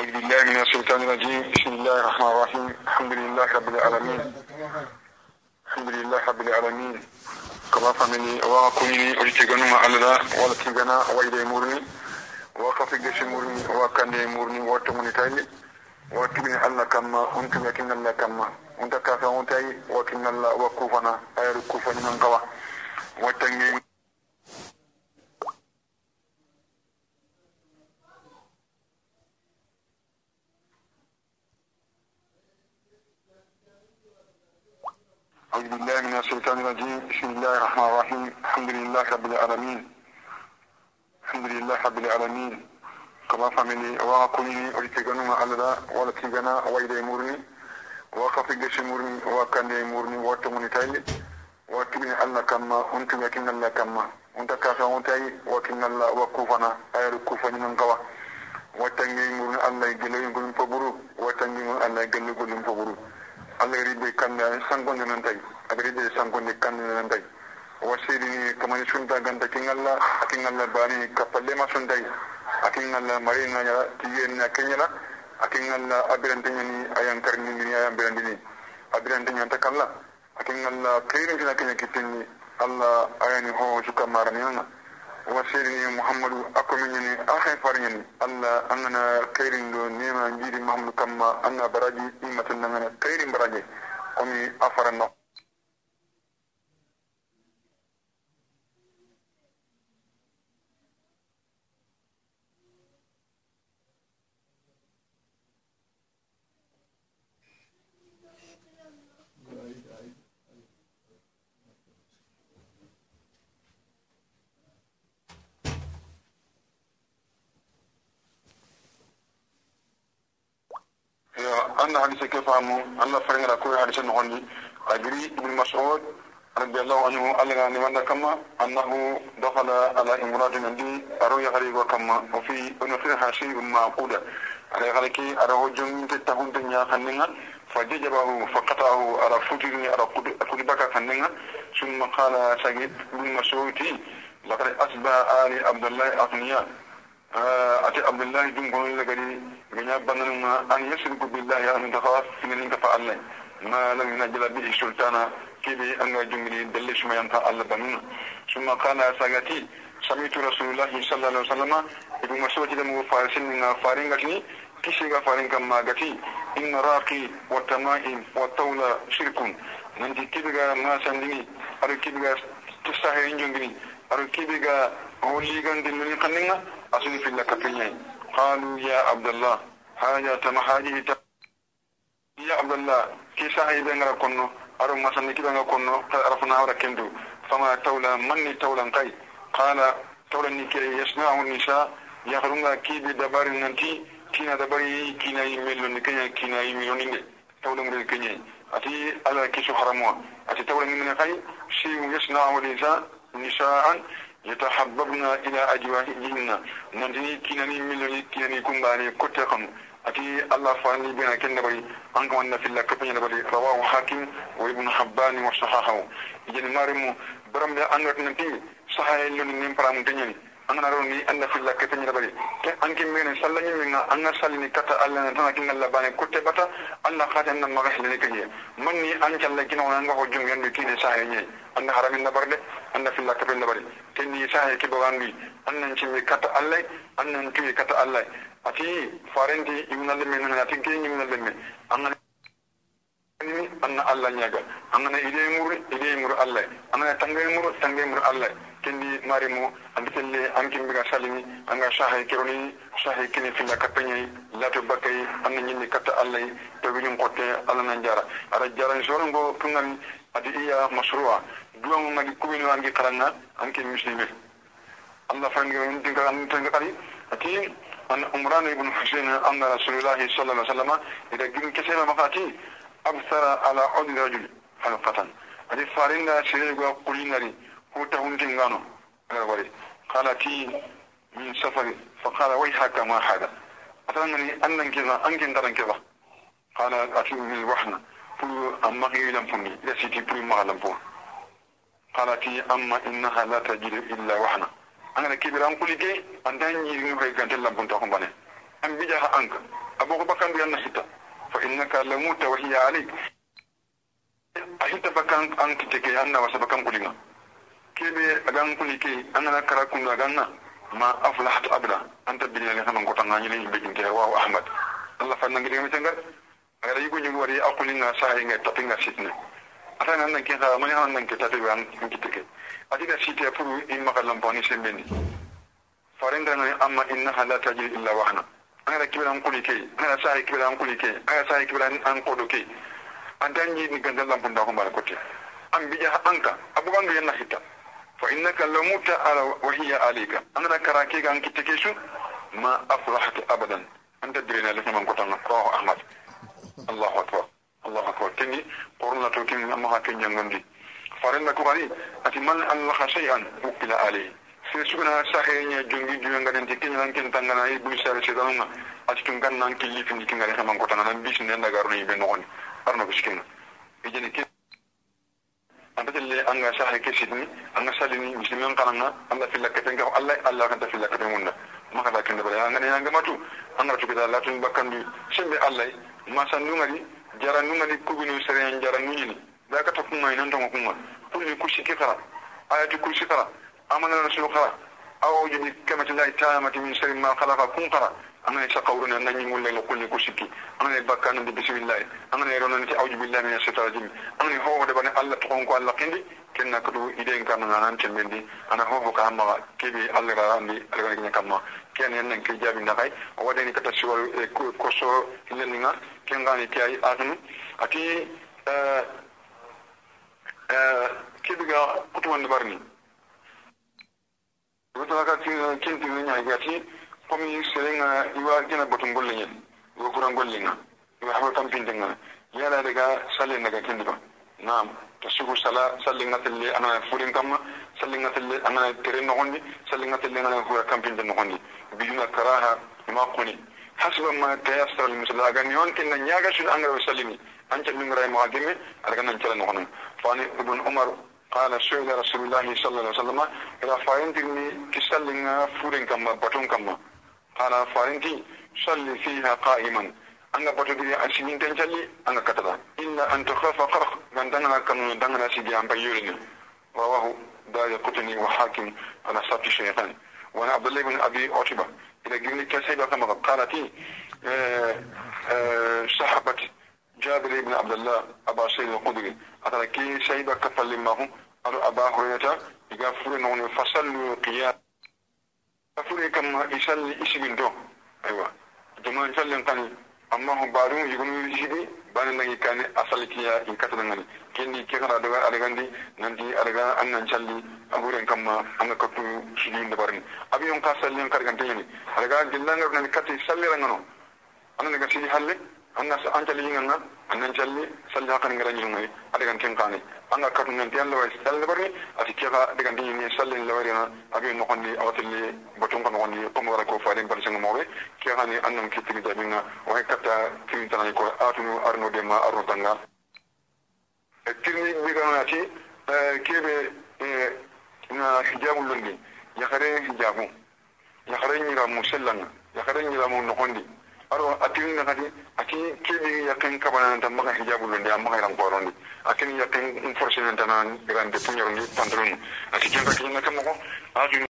أعوذ بالله من الشيطان الرجيم. بسم الله الرحمن الرحيم. الحمد لله رب العالمين. الحمد لله رب العالمين. كما فهمني وكوني أجتغنو ما ألدا ولا تغنا وإلى مورني وكفي جيش مورني وكان مورني وتمني تايلي وتبني الله كما أنت لكن الله كما. أنت كافي أنت وكن الله وكوفنا أير كوفنا من قوا وتنجي أعوذ بالله من الشيطان الرجيم. بسم الله الرحمن الرحيم. الحمد لله رب العالمين. الحمد لله رب العالمين. كما فهمني وكوني أجتغنو ما ألدا ولا تغنا وإلى مورني وكفي جيش مورني وكان مورني وتمني تايلي وتبني الله كما أنت لكن الله كما. أنت كافي أنت وكن الله وكوفنا أير كوفنا من قوا وتنجي مورني الله يجلي يقولون فبرو. وتنجي مورني الله يجلي يقولون فبرو. alayri be kanda sangonde nan tay alayri be sangonde kanda nan tay wa sidi ni kamani sunta bani kapalle ma sunta yi akingalla mari na ya tiyen na ya kenyala. Akingalla abirande ni ayan karni ni ayan birande ni. Abirande ni takalla akingalla kayri ni na kenya kitini alla ayani ho jukamara ni na suka marani nana وسيرني محمد أكمنني أخي فرني الله أنا كيرين دو نيما نجيري محمد كما أنا براجي إيمة لنا كيرين براجي قمي أفرنا أن أنا كيف أمو؟ أن أنا كوي حديث نهوني أنا ابن مسعود رضي أنا عنه. ألا أن من أنا أنه دخل على أنا من دي أروي أنا كما. وفي أن في حاشي أنا أقوله على غريك أنا جم تتهون الدنيا خنينا. فجيبه فقطعه على فوتي على كل بكا خنينا. ثم قال سعيد ابن مسعود لقد أسبى آل عبد الله أغنياء. Ate abdullahi dum gonon lagari ganya banan ma an yashriku billahi an takhaf min ka fa allah ma lam yunajjala bihi sultana kibi an ga jungiri dalle shuma yanta allah banun summa kana sagati samitu rasulullahi sallallahu alaihi wasallam ibu masudi da mu farisin na farin gati kishi ga farin kan magati in raqi wa tamaim wa tawla shirkun nan di kibiga ma sandini ar kibiga tusahirin jungiri ar kibiga holigan dinni kaninga أصلي في اللكفيين قالوا يا عبد الله تما هذه يا عبد الله كي ساهي بين كنو؟ أرو ما سنك بين كنو؟ عرفنا ورا كندو. فما تولى مني تولى كاي قال تولى نكي يسمع النساء يخرون كي بدبار ننتي كينا دبري كينا يميلو نكينا كينا يميلو نيني تولى مريد كيني أتي على كيسو حرموا أتي تولى من كاي شيء يصنع النساء نساء يتحببن إلى أجواههن ننتني كيناني ملوني كيناني كنباني كتخم. أتي الله فاني بنا كنبري. أنك وأنا في الله كفن ينبري رواه حاكم وابن حبان وصححه إجن مارمو برم أنك ننتي. صحيح لون نمبرام تنيني. angana roni anna filla kete nyina bari ke anki mene salla nyi minga anga salli ni kata alla na tana kinga labane kutte bata alla khata anna maga hilene kanye manni an challa anna haraminna barde anna filla kaɓenna baɗi tenni sahe kibawan wi annan cimmi kata allah annan tuyi kata allah ati farenti yimnalle men nan ati ke yimnalle men angan ni anna allah ñagal angana ide mur ide mur allah angana tangay mur tangay mur allah kendi marimo ambitelle ga salini anga sahay kironi sahay kini filla nyi lato bakay anna ñinni katta allah to wiñum kotte allah nan jara ara jaran sorongo tungami adi iya masruwa duwan nagi kubinu angi karanga anki muslimi allah fangi an tinga kali ati an umran ibn husayn anna rasulullah sallallahu alaihi wasallam ida gin kesema makati absara ala udi rajul halqatan adi farinda shiri go kulinari هو تهون غانو على وري قال تي من سفر فقال ويحك ما هذا أتمنى أن كذا أن كذا كذا قال أتي من الوحنة فلو أما ما لم فون قال تي أما إنها لا تجد إلا وحنة أنا كبير أم كل كي أن تاني يرينو كي كانت لم فون تقوم بني an bijaha anka aboko bakandu yanna hita fa innaka lamuta wa hiya alayk a hita bakan an kiteke anna wasa bakan kulinga kebe agan kuli ke anana kara ganna ma aflahtu abda anta bilina ni hanan kotanga ni ni bejinte wa ahmad allah fa nangi mi tangal agara yugo nyugo wari akulinga sahi nga tapinga sitne ata nan nan ke ha mani han nan ke tabe an kiteke adina site puru in makallam boni sembeni farenda no amma innaha la tajri illa wahna angara kibira an kuli ke angara sahi kibira an kuli ke angara sahi kibira an kodo ke antanyi ni gandal lampunda ko mala kote an bija anka abubandu yanna hita fa innaka lamuta ala wa hiya alayka angara karake ga an kiteke su ma aflahta abadan anta dirina lafi man kotanga rawahu ahmad الله أكبر الله أكبر كني قرنا توكين ما هكين ينغندي فارن لكو غني أتي من ألخ شيئا وكلا عليه سيسونا ساخيني جنجي جنجي جنجي كين لنكين تنغنا إي بلسال سيدانونا أتي تنغن نانكي ليفن جنجي كنغي خمان قطنا نبيس نيانا غارون يبين نغني أرنو بسكين إجاني كين أنت اللي أنغا ساخي كيسيدني أنغا ساليني مسلمين قرنا الله في الله كتنك الله الله كنت في الله كتنك ما هذا كنت بلا أنغا نيانغا ماتو أنغا تبدا لا تنبكن بي سمي الله ma sannu ngari jara nu ngari kubinu sere jara nu ni da ka to kuma nan to kuma kulli kushiki kara ayatu kushiki kara amana rasul khara aw jibi kamati la tamati min sharri ma khalaqa kun khara amana saqawruna nan ni mulle no kulli kusiki amana bakkan bi bismillah amana ronon ti awju billahi min ash-shaytanir rajim amana ho de bane allah to ko allah kindi kenna ko du ide kan nan tembendi ana ho ho ka amma kebe allah ra andi allah ga kamma ken en nan ke jabi na kay o wade ni kata siwal ko so lenninga ken ngani ti ay atunu ati euh euh kibiga kutuwan barni wata ka kinti ni nya gati komi serenga iwa gina batun golle nyen iwa kuran golle nga iwa hawa kam pinte nga yala daga salle daga kindi ba na'am tasugu sala salle nga telle ana furin kamma salle nga telle ana tere no honni salle nga telle ana kuran kam pinte no honni bijuna karaha ma kuni hasba ma tayassara lil musalla aga ni on kinna nyaga shun angara sallini an callu ngara ma gemme aga nan cala no honon fani ibn umar قال سئل رسول الله صلى الله عليه وسلم إذا فاينتني كسلنا فورن كما بطن كما قال فاينتي صلي فيها قائما. أنا بطن أسنين تنجلي أنا كتلا إلا أن تخاف قرخ من دنا كانوا دنا سيدي عن بيورنا رواه دار قطني وحاكم على صوت الشيطان. وأنا عبد الله بن أبي عتبة. إذا قلنا كسيبة كما قالت صحبت جابر بن عبد الله أبا سيد القدري. أترى كي سيبا كفل أدو أبا هريرة يغفر نوني فصلوا kafure kam ma isalli isibin do aywa jama sallen kani amma ho barum yugum jibi bana nangi kane asali kiya in kata ngani kendi kira daga adagandi nanti adaga annan salli aburen kam ma anga kapu shidi inda barni abi yon ka sallen kargante yani adaga gillanga nanti kati salli rangano anan ga sidi halle anna an calli yinganga annan calli salli hakan ngara nyinga ada kan ken kane anga katu nan tiyan lawa salli barni ati kega de kan dinni salli lawari na abi no kondi awatli boton kan kondi ko mo ko faade bal sanga mowe ke hani annam kitigi jabinga o hekata kin tan ko atunu arno de ma arno tanga e tirni bi kan ati kebe na hijabul lundi yakhare hijabu yakhare nyira musallanga yakhare nyira mo no kondi aro atin na kadi aki kidi yakin kabana ta maka hijabu lunde amma ran korondi akin yakin force nan tan ran de punyo ni pantalon ati kin ka kin na kamo aju